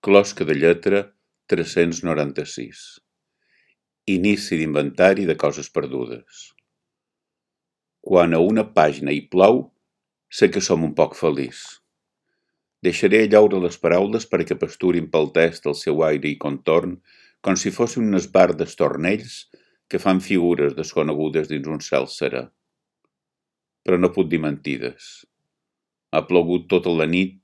Closca de lletra tres-cents noranta-sis. Inici d'inventari de coses perdudes. Quan a una pàgina hi plou, sé que som un poc feliç. Deixaré llaure les paraules perquè pasturin pel test el seu aire i contorn com si fossin unes bardes tornells que fan figures desconegudes dins un cel serè. Però no puc dir mentides. Ha plogut tota la nit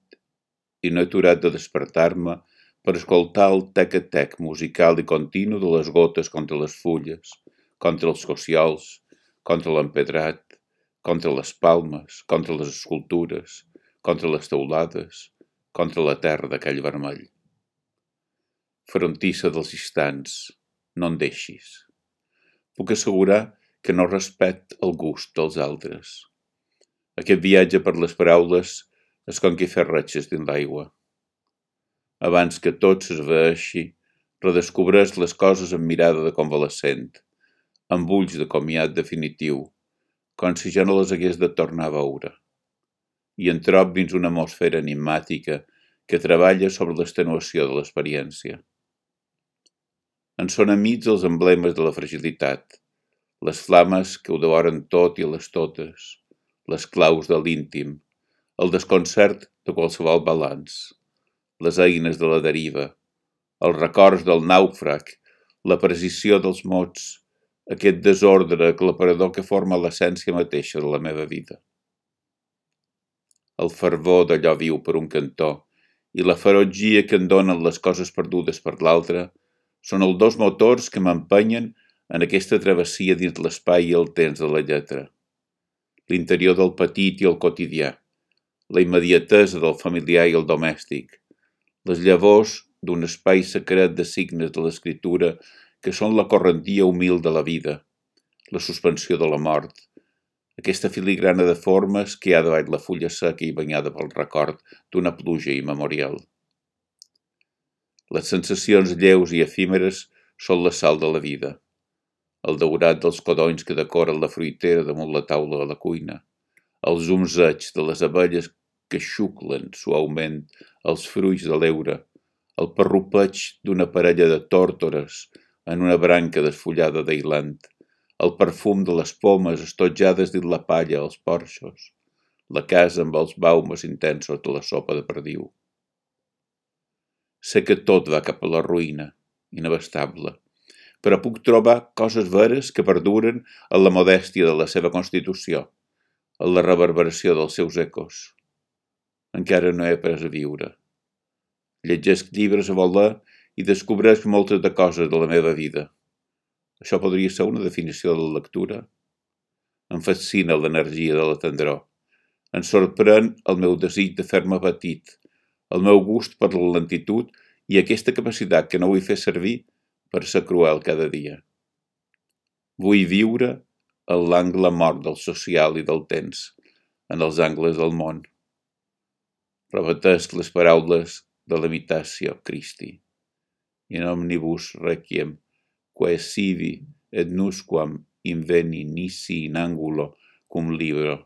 i no he aturat de despertar-me per escoltar el tec-a-tec musical i continu de les gotes contra les fulles, contra els cociols, contra l'empedrat, contra les palmes, contra les escultures, contra les teulades, contra la terra d'aquell vermell. Frontissa dels instants, no en deixis. Puc assegurar que no respect el gust dels altres. Aquest viatge per les paraules és com que fer ratxes dins l'aigua. Abans que tot s'esvaeixi, redescobreix les coses amb mirada de convalescent, amb ulls de comiat definitiu, com si ja no les hagués de tornar a veure. I en trob dins una atmosfera enigmàtica que treballa sobre l'extenuació de l'experiència. En són amics els emblemes de la fragilitat, les flames que ho devoren tot i les totes, les claus de l'íntim, el desconcert de qualsevol balanç, les eines de la deriva, els records del nàufrag, la precisió dels mots, aquest desordre aclaparador que forma l'essència mateixa de la meva vida. El fervor d'allò viu per un cantó i la ferotgia que en donen les coses perdudes per l'altre són els dos motors que m'empenyen en aquesta travessia dins l'espai i el temps de la lletra. L'interior del petit i el quotidià, la immediatesa del familiar i el domèstic, les llavors d'un espai secret de signes de l'escriptura que són la correntia humil de la vida, la suspensió de la mort, aquesta filigrana de formes que ha davall la fulla seca i banyada pel record d'una pluja immemorial. Les sensacions lleus i efímeres són la sal de la vida. El daurat dels codonys que decoren la fruitera damunt la taula de la cuina. Els umzeig de les abelles que xuclen suaument els fruits de l'eure. El perrupeig d'una parella de tòrtores en una branca desfullada d'ailant. El perfum de les pomes estotjades dins la palla als porxos. La casa amb els baumes intensos de la sopa de perdiu. Sé que tot va cap a la ruïna, inabastable, però puc trobar coses veres que perduren en la modèstia de la seva constitució, en la reverberació dels seus ecos. Encara no he après a viure. Llegesc llibres a voler i descobreix moltes de coses de la meva vida. Això podria ser una definició de la lectura. Em fascina l'energia de la tendror. Em sorprèn el meu desig de fer-me petit, el meu gust per la lentitud i aquesta capacitat que no vull fer servir per ser cruel cada dia. Vull viure en l'angle mort del social i del temps, en els angles del món. Repetesc les paraules de l'imitació Christi. In omnibus requiem, quae sivi et nusquam inveni nisi in angulo cum libro,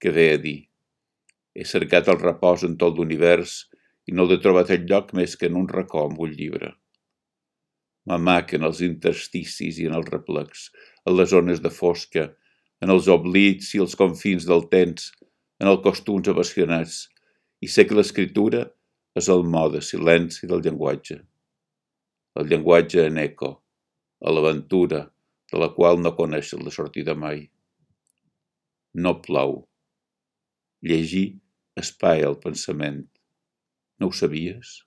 que ve a dir he cercat el repòs en tot l'univers i no l'he trobat lloc més que en un racó amb un llibre. M'amac en els intersticis i en els replecs, en les zones de fosca, en els oblits i els confins del temps, en els costums apassionats, i sé que l'escriptura és el mode silenci del llenguatge. El llenguatge en eco, a l'aventura, de la qual no coneixes la sortida mai. No plou. Llegir espai al pensament. No ho sabies?